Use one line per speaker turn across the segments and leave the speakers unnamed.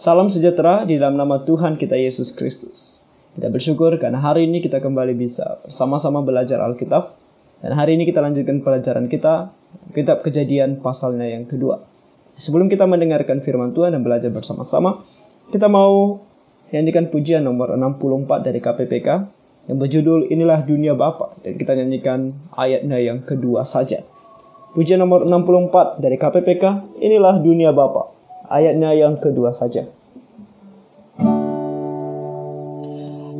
Salam sejahtera di dalam nama Tuhan kita Yesus Kristus. Kita bersyukur karena hari ini kita kembali bisa bersama-sama belajar Alkitab. Dan hari ini kita lanjutkan pelajaran kita, kitab kejadian pasalnya yang kedua. Sebelum kita mendengarkan firman Tuhan dan belajar bersama-sama, kita mau nyanyikan pujian nomor 64 dari KPPK yang berjudul Inilah Dunia Bapa dan kita nyanyikan ayatnya yang kedua saja. Pujian nomor 64 dari KPPK Inilah Dunia Bapa ayatnya yang kedua saja.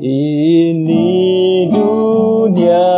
Ini dunia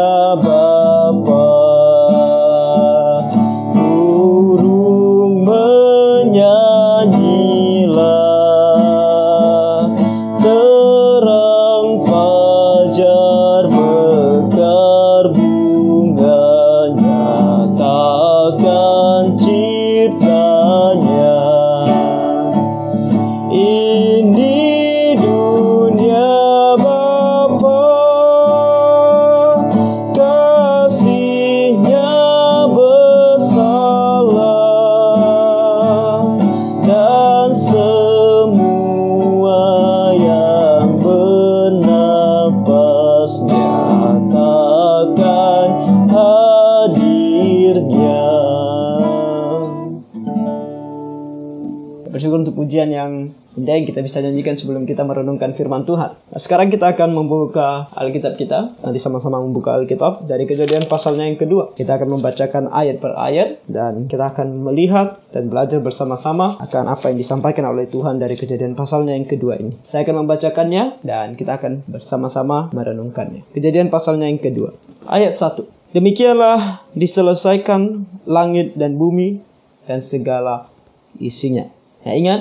merenungkan firman Tuhan. Nah, sekarang kita akan membuka Alkitab kita. Nanti sama-sama membuka Alkitab dari kejadian pasalnya yang kedua. Kita akan membacakan ayat per ayat dan kita akan melihat dan belajar bersama-sama akan apa yang disampaikan oleh Tuhan dari kejadian pasalnya yang kedua ini. Saya akan membacakannya dan kita akan bersama-sama merenungkannya. Kejadian pasalnya yang kedua. Ayat 1. Demikianlah diselesaikan langit dan bumi dan segala isinya. Nah ingat,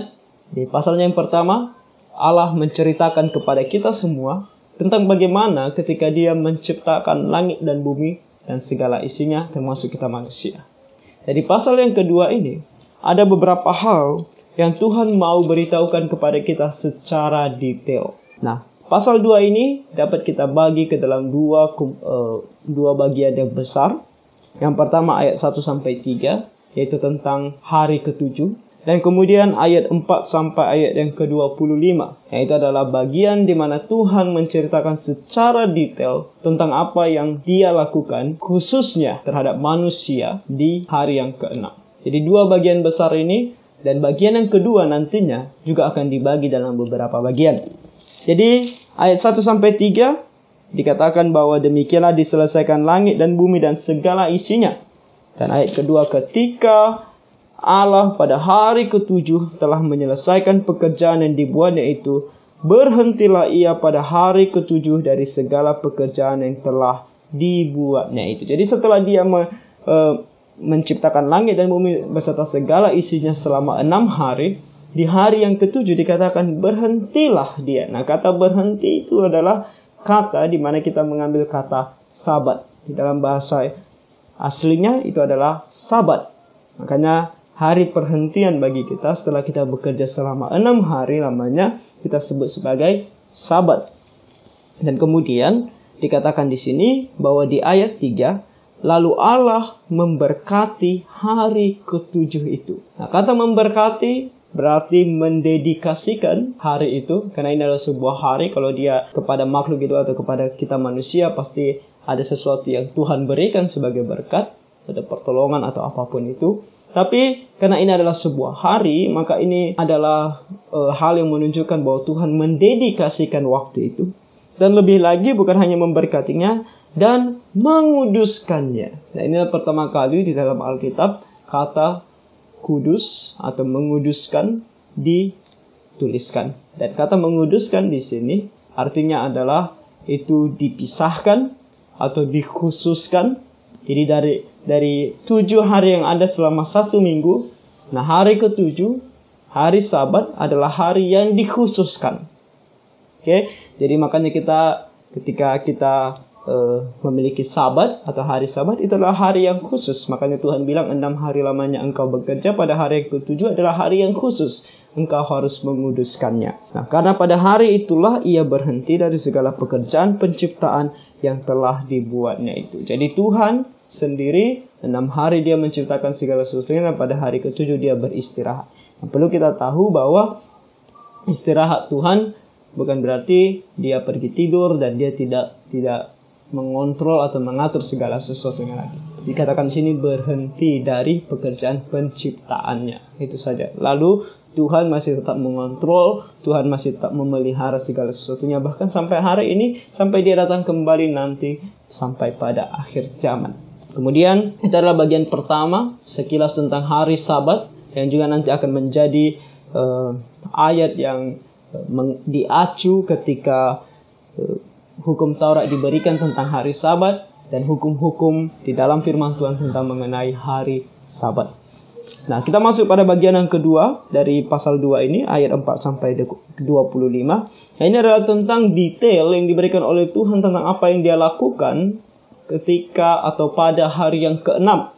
di pasalnya yang pertama, Allah menceritakan kepada kita semua tentang bagaimana ketika dia menciptakan langit dan bumi dan segala isinya termasuk kita manusia. Jadi pasal yang kedua ini, ada beberapa hal yang Tuhan mau beritahukan kepada kita secara detail. Nah, pasal 2 ini dapat kita bagi ke dalam dua, uh, dua bagian yang besar. Yang pertama ayat 1 sampai 3, yaitu tentang hari ketujuh dan kemudian ayat 4 sampai ayat yang ke-25, yaitu adalah bagian di mana Tuhan menceritakan secara detail tentang apa yang dia lakukan khususnya terhadap manusia di hari yang ke-6. Jadi dua bagian besar ini dan bagian yang kedua nantinya juga akan dibagi dalam beberapa bagian. Jadi ayat 1 sampai 3 dikatakan bahwa demikianlah diselesaikan langit dan bumi dan segala isinya. Dan ayat kedua ketika Allah pada hari ketujuh telah menyelesaikan pekerjaan yang dibuatnya itu, berhentilah ia pada hari ketujuh dari segala pekerjaan yang telah dibuatnya itu. Jadi setelah dia me, e, menciptakan langit dan bumi beserta segala isinya selama enam hari, di hari yang ketujuh dikatakan berhentilah dia. Nah kata berhenti itu adalah kata di mana kita mengambil kata sabat. Di dalam bahasa aslinya itu adalah sabat. Makanya hari perhentian bagi kita setelah kita bekerja selama enam hari lamanya kita sebut sebagai sabat. Dan kemudian dikatakan di sini bahwa di ayat 3 lalu Allah memberkati hari ketujuh itu. Nah, kata memberkati berarti mendedikasikan hari itu karena ini adalah sebuah hari kalau dia kepada makhluk itu atau kepada kita manusia pasti ada sesuatu yang Tuhan berikan sebagai berkat atau pertolongan atau apa pun itu tapi karena ini adalah sebuah hari, maka ini adalah e, hal yang menunjukkan bahwa Tuhan mendedikasikan waktu itu. Dan lebih lagi bukan hanya memberkatinya dan menguduskannya. Nah, inilah pertama kali di dalam Alkitab kata kudus atau menguduskan dituliskan. Dan kata menguduskan di sini artinya adalah itu dipisahkan atau dikhususkan. Jadi dari dari tujuh hari yang ada selama satu minggu, nah hari ketujuh, hari sabat adalah hari yang dikhususkan. Oke, jadi makanya kita ketika kita uh, memiliki sabat atau hari sabat itu adalah hari yang khusus. Makanya Tuhan bilang enam hari lamanya engkau bekerja pada hari yang ketujuh adalah hari yang khusus. Engkau harus menguduskannya. Nah, karena pada hari itulah ia berhenti dari segala pekerjaan penciptaan yang telah dibuatnya itu. Jadi Tuhan sendiri enam hari dia menciptakan segala sesuatunya dan pada hari ketujuh dia beristirahat. Nah, perlu kita tahu bahwa istirahat Tuhan bukan berarti dia pergi tidur dan dia tidak tidak mengontrol atau mengatur segala sesuatunya lagi. Dikatakan di sini berhenti dari pekerjaan penciptaannya. Itu saja. Lalu Tuhan masih tetap mengontrol, Tuhan masih tetap memelihara segala sesuatunya bahkan sampai hari ini sampai dia datang kembali nanti sampai pada akhir zaman. Kemudian itu adalah bagian pertama sekilas tentang hari Sabat yang juga nanti akan menjadi uh, ayat yang uh, diacu ketika uh, hukum Taurat diberikan tentang hari Sabat dan hukum-hukum di dalam firman Tuhan tentang mengenai hari Sabat. Nah, kita masuk pada bagian yang kedua dari pasal 2 ini ayat 4 sampai 25. Nah, ini adalah tentang detail yang diberikan oleh Tuhan tentang apa yang dia lakukan ketika atau pada hari yang keenam.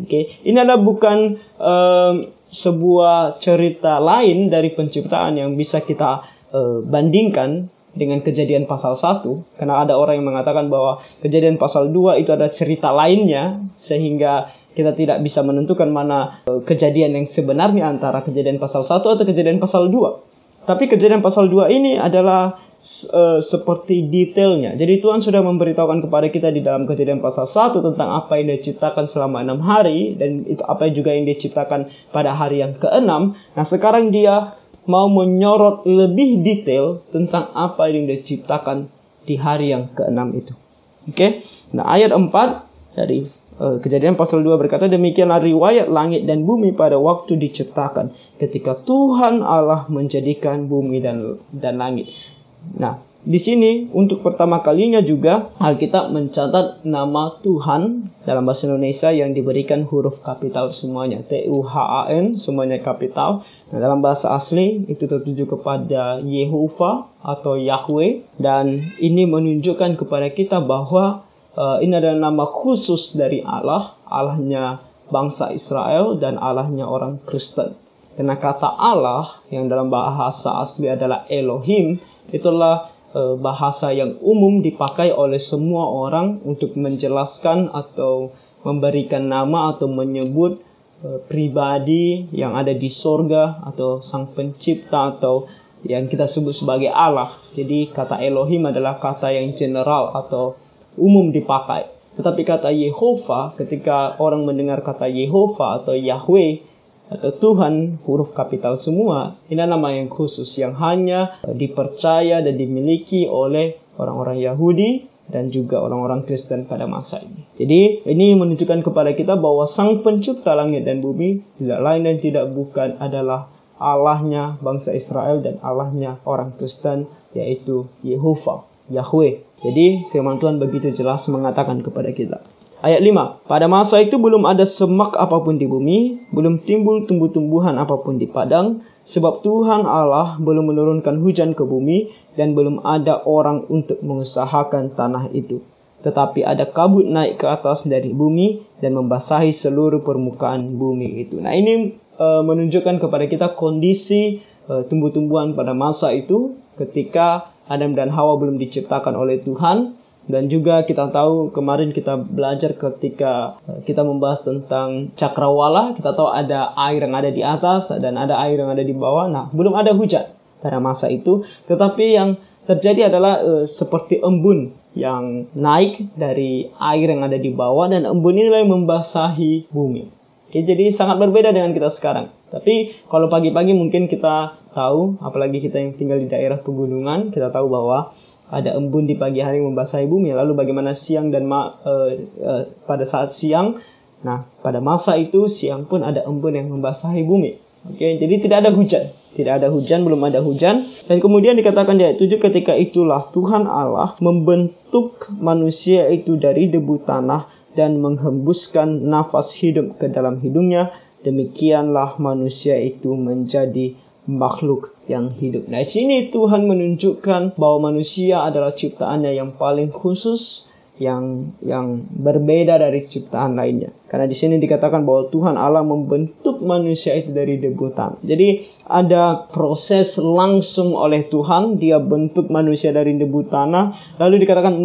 Oke, okay. ini adalah bukan um, sebuah cerita lain dari penciptaan yang bisa kita uh, bandingkan dengan kejadian pasal 1 karena ada orang yang mengatakan bahwa kejadian pasal 2 itu ada cerita lainnya sehingga kita tidak bisa menentukan mana uh, kejadian yang sebenarnya antara kejadian pasal 1 atau kejadian pasal 2. Tapi kejadian pasal 2 ini adalah uh, seperti detailnya. Jadi Tuhan sudah memberitahukan kepada kita di dalam kejadian pasal 1 tentang apa yang diciptakan selama enam hari dan itu apa juga yang diciptakan pada hari yang keenam. Nah sekarang dia mau menyorot lebih detail tentang apa yang diciptakan di hari yang keenam itu. Oke. Okay? Nah ayat 4 dari Eh, kejadian pasal 2 berkata demikianlah riwayat langit dan bumi pada waktu diciptakan ketika Tuhan Allah menjadikan bumi dan dan langit. Nah, di sini untuk pertama kalinya juga Alkitab mencatat nama Tuhan dalam bahasa Indonesia yang diberikan huruf kapital semuanya. T U H A N semuanya kapital. Nah, dalam bahasa asli itu tertuju kepada Yehova atau Yahweh dan ini menunjukkan kepada kita bahwa uh, ini adalah nama khusus dari Allah, Allahnya bangsa Israel dan Allahnya orang Kristen. Karena kata Allah yang dalam bahasa asli adalah Elohim, itulah uh, bahasa yang umum dipakai oleh semua orang untuk menjelaskan atau memberikan nama atau menyebut uh, pribadi yang ada di sorga atau sang pencipta atau yang kita sebut sebagai Allah. Jadi kata Elohim adalah kata yang general atau umum dipakai. Tetapi kata Yehova, ketika orang mendengar kata Yehova atau Yahweh atau Tuhan huruf kapital semua, ini nama yang khusus yang hanya dipercaya dan dimiliki oleh orang-orang Yahudi dan juga orang-orang Kristen pada masa ini. Jadi ini menunjukkan kepada kita bahwa Sang Pencipta langit dan bumi tidak lain dan tidak bukan adalah Allahnya bangsa Israel dan Allahnya orang Kristen yaitu Yehova. Yahweh. Jadi firman Tuhan begitu jelas mengatakan kepada kita. Ayat 5. Pada masa itu belum ada semak apa pun di bumi, belum timbul tumbuh-tumbuhan apa pun di padang, sebab Tuhan Allah belum menurunkan hujan ke bumi dan belum ada orang untuk mengusahakan tanah itu. Tetapi ada kabut naik ke atas dari bumi dan membasahi seluruh permukaan bumi itu. Nah ini e, menunjukkan kepada kita kondisi e, tumbuh-tumbuhan pada masa itu ketika Adam dan Hawa belum diciptakan oleh Tuhan dan juga kita tahu kemarin kita belajar ketika eh, kita membahas tentang cakrawala, kita tahu ada air yang ada di atas dan ada air yang ada di bawah. Nah, belum ada hujan pada masa itu, tetapi yang terjadi adalah e, seperti embun yang naik dari air yang ada di bawah dan embun ini yang membasahi bumi. Oke, jadi sangat berbeda dengan kita sekarang. Tapi kalau pagi-pagi mungkin kita tahu, apalagi kita yang tinggal di daerah pegunungan, kita tahu bahwa ada embun di pagi hari membasahi bumi. Lalu bagaimana siang dan ma uh, uh, pada saat siang, nah pada masa itu siang pun ada embun yang membasahi bumi. Oke, okay? jadi tidak ada hujan, tidak ada hujan, belum ada hujan. Dan kemudian dikatakan di ayat 7 ketika itulah Tuhan Allah membentuk manusia itu dari debu tanah dan menghembuskan nafas hidup ke dalam hidungnya. Demikianlah manusia itu menjadi makhluk yang hidup. Nah, sini Tuhan menunjukkan bahwa manusia adalah ciptaannya yang paling khusus yang yang berbeda dari ciptaan lainnya. Karena di sini dikatakan bahwa Tuhan Allah membentuk manusia itu dari debu tanah. Jadi ada proses langsung oleh Tuhan, dia bentuk manusia dari debu tanah, lalu dikatakan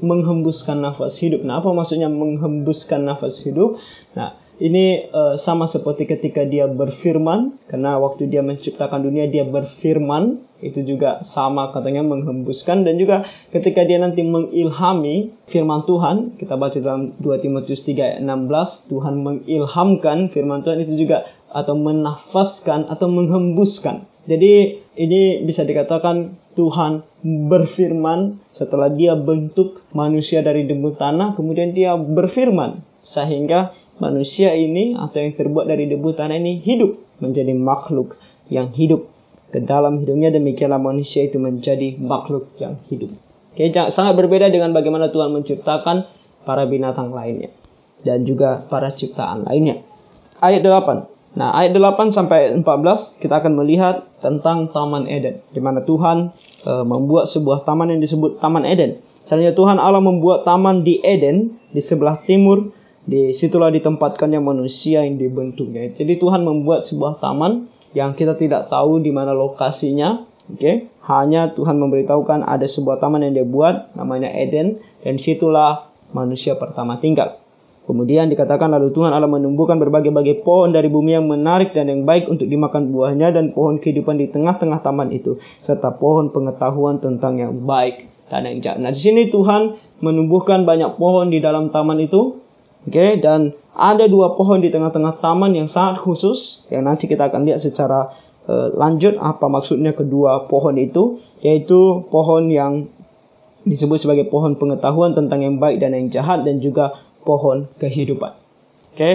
menghembuskan nafas hidup. Nah, apa maksudnya menghembuskan nafas hidup? Nah, ini uh, sama seperti ketika dia berfirman, karena waktu dia menciptakan dunia dia berfirman, itu juga sama katanya menghembuskan dan juga ketika dia nanti mengilhami firman Tuhan, kita baca dalam 2 Timotius 3 ayat 16, Tuhan mengilhamkan firman Tuhan itu juga atau menafaskan atau menghembuskan. Jadi ini bisa dikatakan Tuhan berfirman setelah dia bentuk manusia dari debu tanah, kemudian dia berfirman sehingga manusia ini atau yang terbuat dari debu tanah ini hidup menjadi makhluk yang hidup ke dalam hidupnya demikianlah manusia itu menjadi makhluk yang hidup. Oke, sangat berbeda dengan bagaimana Tuhan menciptakan para binatang lainnya dan juga para ciptaan lainnya. Ayat 8. Nah, ayat 8 sampai 14 kita akan melihat tentang Taman Eden di mana Tuhan e, membuat sebuah taman yang disebut Taman Eden. Selanjutnya Tuhan Allah membuat taman di Eden di sebelah timur di situlah ditempatkannya manusia yang dibentuknya. Jadi Tuhan membuat sebuah taman yang kita tidak tahu di mana lokasinya. Oke, okay? hanya Tuhan memberitahukan ada sebuah taman yang dia buat namanya Eden dan situlah manusia pertama tinggal. Kemudian dikatakan lalu Tuhan Allah menumbuhkan berbagai-bagai pohon dari bumi yang menarik dan yang baik untuk dimakan buahnya dan pohon kehidupan di tengah-tengah taman itu serta pohon pengetahuan tentang yang baik dan yang jahat. Nah, di sini Tuhan menumbuhkan banyak pohon di dalam taman itu Oke, okay? dan ada dua pohon di tengah-tengah taman yang sangat khusus yang nanti kita akan lihat secara uh, lanjut apa maksudnya kedua pohon itu, yaitu pohon yang disebut sebagai pohon pengetahuan tentang yang baik dan yang jahat dan juga pohon kehidupan. Oke. Okay?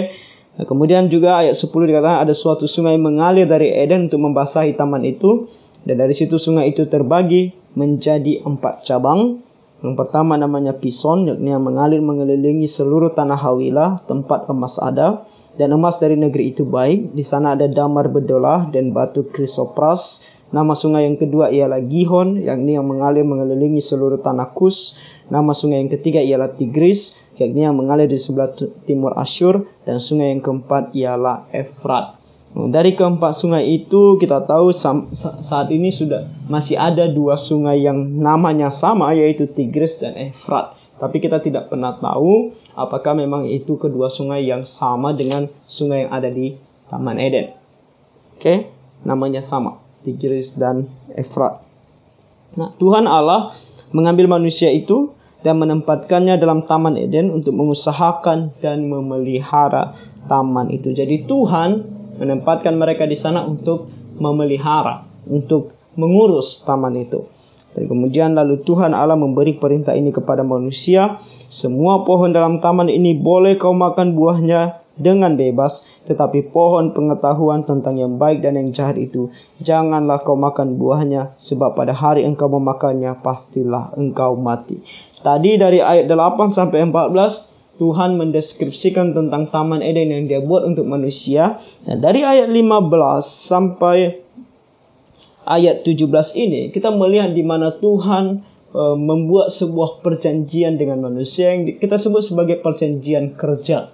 Nah, kemudian juga ayat 10 dikatakan ada suatu sungai mengalir dari Eden untuk membasahi taman itu dan dari situ sungai itu terbagi menjadi empat cabang yang pertama namanya Pison, yakni yang mengalir mengelilingi seluruh tanah Hawilah, tempat emas ada, dan emas dari negeri itu baik. Di sana ada damar bedolah dan batu krisopras. Nama sungai yang kedua ialah Gihon, yakni yang mengalir mengelilingi seluruh tanah Kus. Nama sungai yang ketiga ialah Tigris, yakni yang mengalir di sebelah timur Asyur. Dan sungai yang keempat ialah Efrat. Dari keempat sungai itu kita tahu saat ini sudah masih ada dua sungai yang namanya sama yaitu Tigris dan Efrat. Tapi kita tidak pernah tahu apakah memang itu kedua sungai yang sama dengan sungai yang ada di Taman Eden. Oke, namanya sama, Tigris dan Efrat. Nah, Tuhan Allah mengambil manusia itu dan menempatkannya dalam Taman Eden untuk mengusahakan dan memelihara taman itu. Jadi Tuhan menempatkan mereka di sana untuk memelihara, untuk mengurus taman itu. Dan kemudian lalu Tuhan Allah memberi perintah ini kepada manusia, semua pohon dalam taman ini boleh kau makan buahnya dengan bebas, tetapi pohon pengetahuan tentang yang baik dan yang jahat itu janganlah kau makan buahnya, sebab pada hari engkau memakannya pastilah engkau mati. Tadi dari ayat 8 sampai 14 Tuhan mendeskripsikan tentang Taman Eden yang dia buat untuk manusia. Dan dari ayat 15 sampai ayat 17 ini kita melihat di mana Tuhan e, membuat sebuah perjanjian dengan manusia yang kita sebut sebagai perjanjian kerja.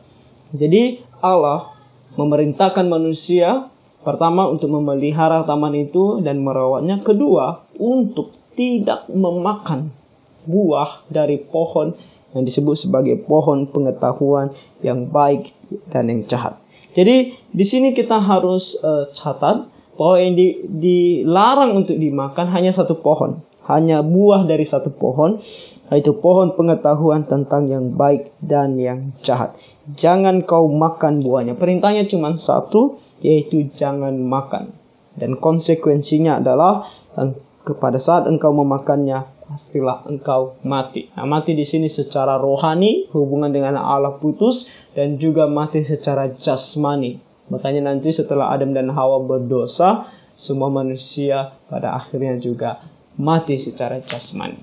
Jadi Allah memerintahkan manusia pertama untuk memelihara taman itu dan merawatnya, kedua untuk tidak memakan buah dari pohon yang disebut sebagai pohon pengetahuan yang baik dan yang jahat. Jadi di sini kita harus uh, catat bahwa yang di, dilarang untuk dimakan hanya satu pohon, hanya buah dari satu pohon, yaitu pohon pengetahuan tentang yang baik dan yang jahat. Jangan kau makan buahnya. Perintahnya cuma satu, yaitu jangan makan. Dan konsekuensinya adalah eh, kepada saat engkau memakannya, pastilah engkau mati. Nah, mati di sini secara rohani, hubungan dengan Allah putus, dan juga mati secara jasmani. Makanya nanti setelah Adam dan Hawa berdosa, semua manusia pada akhirnya juga mati secara jasmani.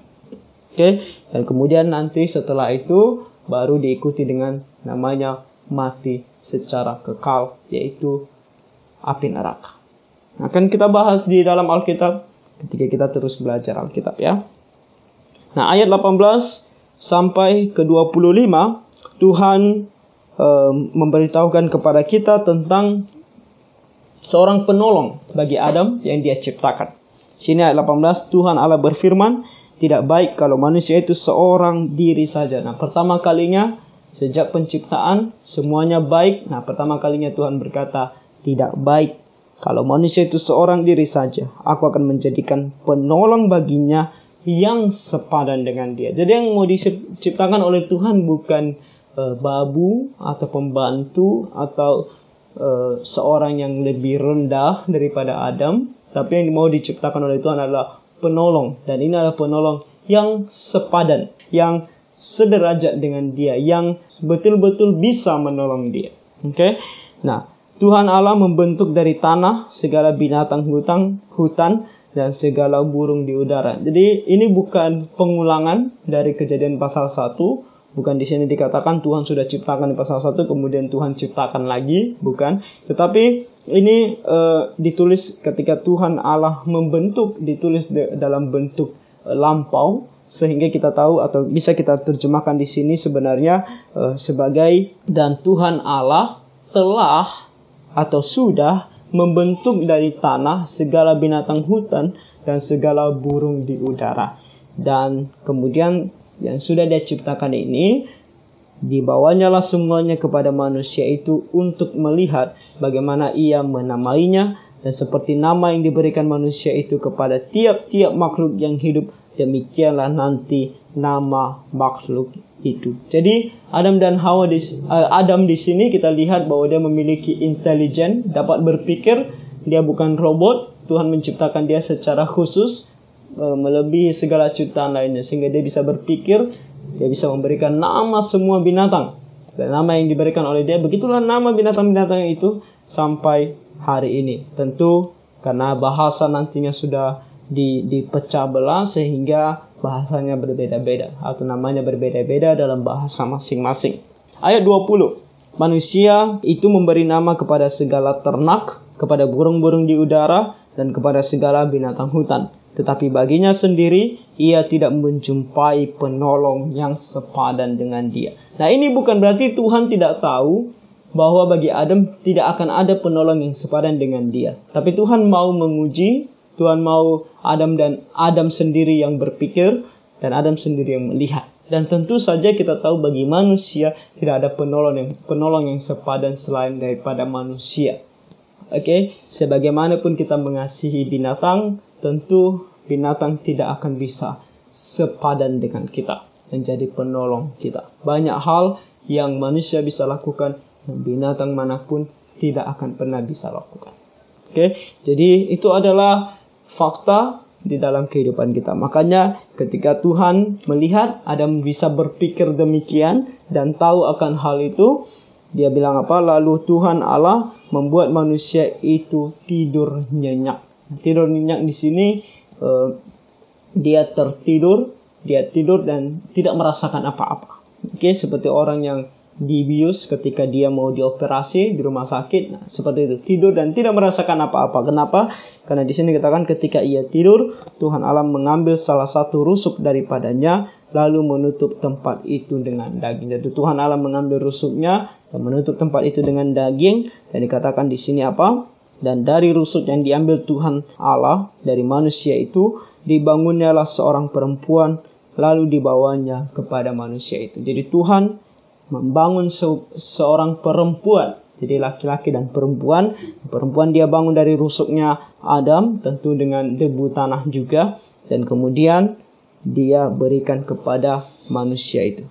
Oke, dan kemudian nanti setelah itu baru diikuti dengan namanya mati secara kekal, yaitu api neraka. Akan kita bahas di dalam Alkitab ketika kita terus belajar Alkitab ya. Nah, ayat 18 sampai ke 25 Tuhan e, memberitahukan kepada kita tentang seorang penolong bagi Adam yang dia ciptakan. Sini ayat 18 Tuhan Allah berfirman, tidak baik kalau manusia itu seorang diri saja. Nah, pertama kalinya Sejak penciptaan semuanya baik. Nah, pertama kalinya Tuhan berkata, tidak baik. Kalau manusia itu seorang diri saja, aku akan menjadikan penolong baginya yang sepadan dengan dia. Jadi yang mau diciptakan oleh Tuhan bukan uh, babu atau pembantu atau uh, seorang yang lebih rendah daripada Adam, tapi yang mau diciptakan oleh Tuhan adalah penolong dan ini adalah penolong yang sepadan, yang sederajat dengan dia, yang betul-betul bisa menolong dia. Oke. Okay? Nah, Tuhan Allah membentuk dari tanah segala binatang hutan, hutan dan segala burung di udara. Jadi ini bukan pengulangan dari kejadian pasal 1, bukan di sini dikatakan Tuhan sudah ciptakan di pasal 1 kemudian Tuhan ciptakan lagi, bukan. Tetapi ini uh, ditulis ketika Tuhan Allah membentuk ditulis dalam bentuk uh, lampau sehingga kita tahu atau bisa kita terjemahkan di sini sebenarnya uh, sebagai dan Tuhan Allah telah atau sudah membentuk dari tanah segala binatang hutan dan segala burung di udara. Dan kemudian yang sudah dia ciptakan ini dibawanya lah semuanya kepada manusia itu untuk melihat bagaimana ia menamainya dan seperti nama yang diberikan manusia itu kepada tiap-tiap makhluk yang hidup demikianlah nanti nama makhluk itu. Jadi Adam dan Hawa di uh, Adam di sini kita lihat bahwa dia memiliki intelijen, dapat berpikir, dia bukan robot. Tuhan menciptakan dia secara khusus uh, melebihi segala ciptaan lainnya sehingga dia bisa berpikir, dia bisa memberikan nama semua binatang. Dan nama yang diberikan oleh dia begitulah nama binatang-binatang itu sampai hari ini. Tentu karena bahasa nantinya sudah di, dipecah belah sehingga bahasanya berbeda-beda atau namanya berbeda-beda dalam bahasa masing-masing. Ayat 20. Manusia itu memberi nama kepada segala ternak, kepada burung-burung di udara, dan kepada segala binatang hutan. Tetapi baginya sendiri, ia tidak menjumpai penolong yang sepadan dengan dia. Nah ini bukan berarti Tuhan tidak tahu bahwa bagi Adam tidak akan ada penolong yang sepadan dengan dia. Tapi Tuhan mau menguji Tuhan mau Adam dan Adam sendiri yang berpikir dan Adam sendiri yang melihat. Dan tentu saja kita tahu bagi manusia tidak ada penolong yang penolong yang sepadan selain daripada manusia. Oke, okay? sebagaimanapun kita mengasihi binatang, tentu binatang tidak akan bisa sepadan dengan kita menjadi penolong kita. Banyak hal yang manusia bisa lakukan dan binatang mana pun tidak akan pernah bisa lakukan. Oke, okay? jadi itu adalah fakta di dalam kehidupan kita. Makanya ketika Tuhan melihat Adam bisa berpikir demikian dan tahu akan hal itu, dia bilang apa? Lalu Tuhan Allah membuat manusia itu tidur nyenyak. Tidur nyenyak di sini uh, dia tertidur, dia tidur dan tidak merasakan apa-apa. Oke, seperti orang yang dibius ketika dia mau dioperasi di rumah sakit. Nah, seperti itu, tidur dan tidak merasakan apa-apa. Kenapa? Karena di sini dikatakan ketika ia tidur, Tuhan Allah mengambil salah satu rusuk daripadanya lalu menutup tempat itu dengan daging. Jadi Tuhan Allah mengambil rusuknya dan menutup tempat itu dengan daging dan dikatakan di sini apa? Dan dari rusuk yang diambil Tuhan Allah dari manusia itu dibangunnyalah seorang perempuan lalu dibawanya kepada manusia itu. Jadi Tuhan membangun se seorang perempuan. Jadi laki-laki dan perempuan. Perempuan dia bangun dari rusuknya Adam, tentu dengan debu tanah juga. Dan kemudian dia berikan kepada manusia itu.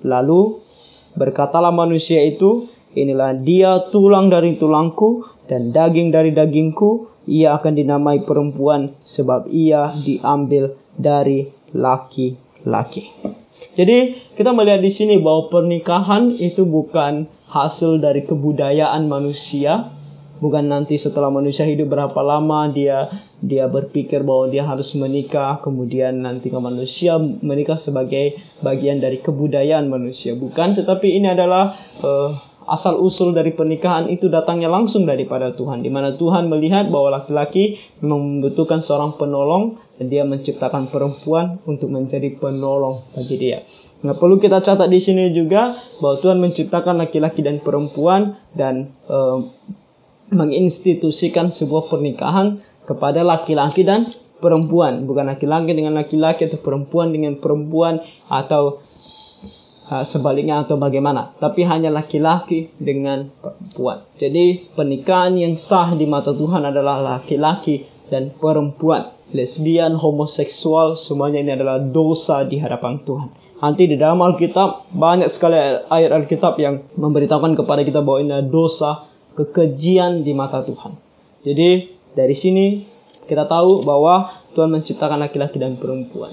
Lalu berkatalah manusia itu, inilah dia tulang dari tulangku dan daging dari dagingku. Ia akan dinamai perempuan sebab ia diambil dari laki-laki. Jadi kita melihat di sini bahwa pernikahan itu bukan hasil dari kebudayaan manusia, bukan nanti setelah manusia hidup berapa lama dia dia berpikir bahwa dia harus menikah, kemudian nanti ke manusia menikah sebagai bagian dari kebudayaan manusia, bukan, tetapi ini adalah uh, asal usul dari pernikahan itu datangnya langsung daripada Tuhan, di mana Tuhan melihat bahwa laki-laki membutuhkan seorang penolong dan dia menciptakan perempuan untuk menjadi penolong bagi dia. Nah, perlu kita catat di sini juga bahwa Tuhan menciptakan laki-laki dan perempuan dan e, menginstitusikan sebuah pernikahan kepada laki-laki dan perempuan, bukan laki-laki dengan laki-laki atau perempuan dengan perempuan atau sebaliknya atau bagaimana, tapi hanya laki-laki dengan perempuan. Jadi pernikahan yang sah di mata Tuhan adalah laki-laki dan perempuan. Lesbian, homoseksual, semuanya ini adalah dosa di hadapan Tuhan. Nanti di dalam Alkitab banyak sekali ayat Alkitab yang memberitahukan kepada kita bahwa ini adalah dosa kekejian di mata Tuhan. Jadi dari sini kita tahu bahwa Tuhan menciptakan laki-laki dan perempuan.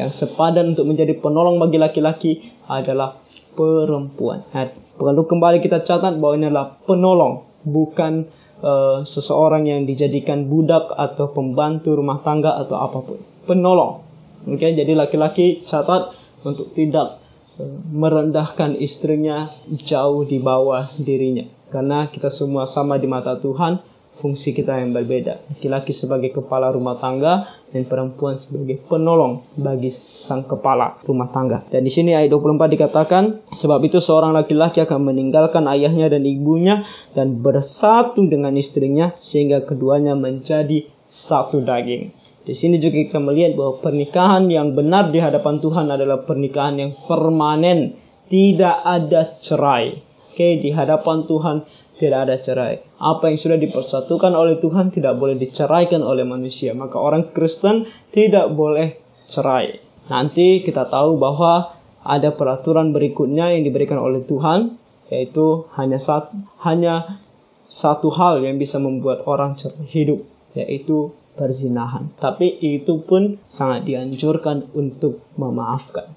Yang sepadan untuk menjadi penolong bagi laki-laki adalah perempuan. Nah, perlu kembali kita catat bahwa ini adalah penolong, bukan uh, seseorang yang dijadikan budak atau pembantu rumah tangga atau apa pun. Penolong. Oke, okay? jadi laki-laki catat untuk tidak uh, merendahkan istrinya jauh di bawah dirinya. Karena kita semua sama di mata Tuhan, fungsi kita yang berbeda. Laki-laki sebagai kepala rumah tangga dan perempuan sebagai penolong bagi sang kepala rumah tangga. Dan di sini ayat 24 dikatakan, sebab itu seorang laki-laki akan meninggalkan ayahnya dan ibunya dan bersatu dengan istrinya sehingga keduanya menjadi satu daging. Di sini juga kita melihat bahwa pernikahan yang benar di hadapan Tuhan adalah pernikahan yang permanen, tidak ada cerai. Oke, di hadapan Tuhan tidak ada cerai. Apa yang sudah dipersatukan oleh Tuhan tidak boleh diceraikan oleh manusia. Maka orang Kristen tidak boleh cerai. Nanti kita tahu bahwa ada peraturan berikutnya yang diberikan oleh Tuhan, yaitu hanya satu, hanya satu hal yang bisa membuat orang hidup, yaitu perzinahan. Tapi itu pun sangat dianjurkan untuk memaafkan,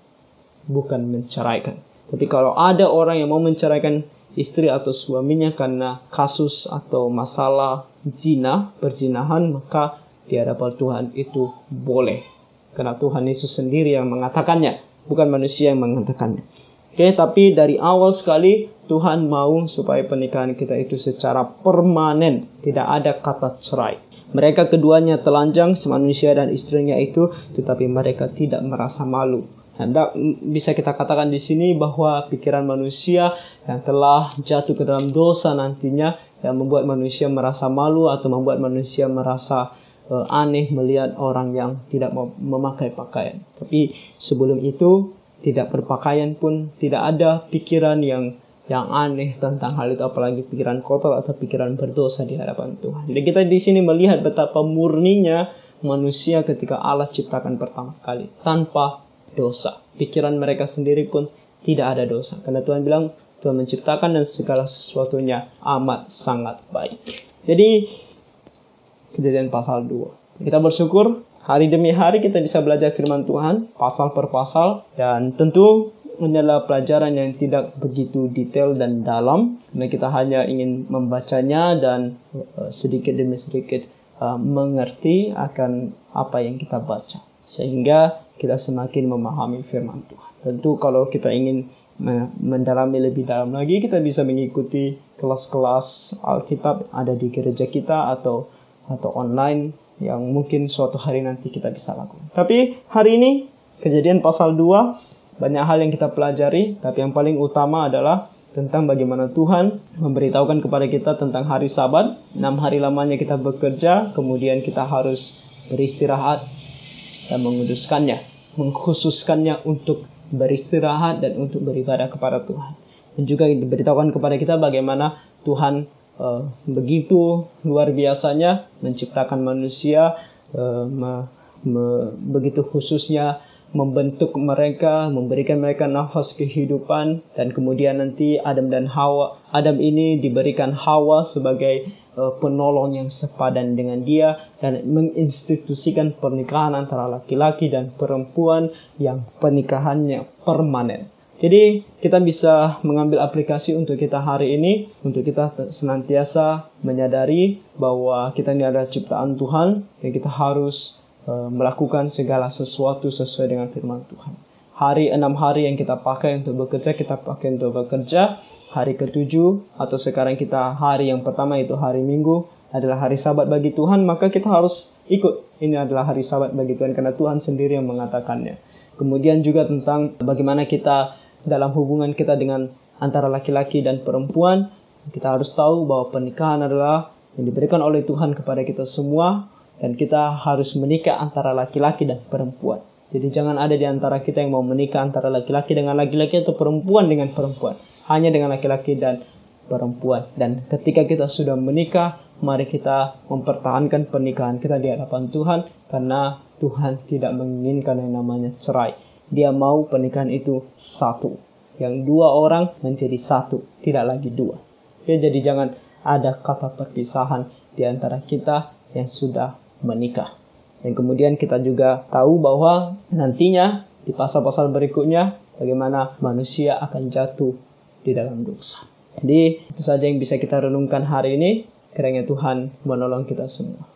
bukan menceraikan. Tapi kalau ada orang yang mau menceraikan istri atau suaminya karena kasus atau masalah zina, perzinahan, maka di hadapan Tuhan itu boleh. Karena Tuhan Yesus sendiri yang mengatakannya, bukan manusia yang mengatakannya. Oke, tapi dari awal sekali Tuhan mau supaya pernikahan kita itu secara permanen, tidak ada kata cerai. Mereka keduanya telanjang, semanusia dan istrinya itu, tetapi mereka tidak merasa malu hendak bisa kita katakan di sini bahwa pikiran manusia yang telah jatuh ke dalam dosa nantinya yang membuat manusia merasa malu atau membuat manusia merasa uh, aneh melihat orang yang tidak memakai pakaian. Tapi sebelum itu tidak berpakaian pun tidak ada pikiran yang yang aneh tentang hal itu apalagi pikiran kotor atau pikiran berdosa di hadapan Tuhan. Jadi kita di sini melihat betapa murninya manusia ketika Allah ciptakan pertama kali tanpa dosa. Pikiran mereka sendiri pun tidak ada dosa. Karena Tuhan bilang Tuhan menciptakan dan segala sesuatunya amat sangat baik. Jadi kejadian pasal 2. Kita bersyukur hari demi hari kita bisa belajar firman Tuhan pasal per pasal dan tentu ini adalah pelajaran yang tidak begitu detail dan dalam karena kita hanya ingin membacanya dan uh, sedikit demi sedikit uh, mengerti akan apa yang kita baca sehingga kita semakin memahami firman Tuhan. Tentu kalau kita ingin mendalami lebih dalam lagi, kita bisa mengikuti kelas-kelas Alkitab ada di gereja kita atau atau online yang mungkin suatu hari nanti kita bisa lakukan. Tapi hari ini kejadian pasal 2 banyak hal yang kita pelajari, tapi yang paling utama adalah tentang bagaimana Tuhan memberitahukan kepada kita tentang hari Sabat. Enam hari lamanya kita bekerja, kemudian kita harus beristirahat dan menguduskannya, mengkhususkannya untuk beristirahat dan untuk beribadah kepada Tuhan. Dan juga diberitahukan kepada kita bagaimana Tuhan uh, begitu luar biasanya menciptakan manusia, uh, me, me, begitu khususnya membentuk mereka, memberikan mereka nafas kehidupan dan kemudian nanti Adam dan Hawa, Adam ini diberikan Hawa sebagai uh, penolong yang sepadan dengan dia dan menginstitusikan pernikahan antara laki-laki dan perempuan yang pernikahannya permanen. Jadi kita bisa mengambil aplikasi untuk kita hari ini untuk kita senantiasa menyadari bahwa kita ini adalah ciptaan Tuhan dan kita harus Eh, melakukan segala sesuatu sesuai dengan firman Tuhan. Hari enam hari yang kita pakai untuk bekerja, kita pakai untuk bekerja. Hari ketujuh atau sekarang kita hari yang pertama itu hari Minggu adalah hari Sabat bagi Tuhan, maka kita harus ikut. Ini adalah hari Sabat bagi Tuhan karena Tuhan sendiri yang mengatakannya. Kemudian juga tentang bagaimana kita dalam hubungan kita dengan antara laki-laki dan perempuan, kita harus tahu bahwa pernikahan adalah yang diberikan oleh Tuhan kepada kita semua dan kita harus menikah antara laki-laki dan perempuan. Jadi jangan ada di antara kita yang mau menikah antara laki-laki dengan laki-laki atau perempuan dengan perempuan. Hanya dengan laki-laki dan perempuan. Dan ketika kita sudah menikah, mari kita mempertahankan pernikahan kita di hadapan Tuhan karena Tuhan tidak menginginkan yang namanya cerai. Dia mau pernikahan itu satu. Yang dua orang menjadi satu, tidak lagi dua. Ya, jadi jangan ada kata perpisahan di antara kita yang sudah menikah. Dan kemudian kita juga tahu bahwa nantinya di pasal-pasal berikutnya bagaimana manusia akan jatuh di dalam dosa. Jadi itu saja yang bisa kita renungkan hari ini. Kiranya Tuhan menolong kita semua.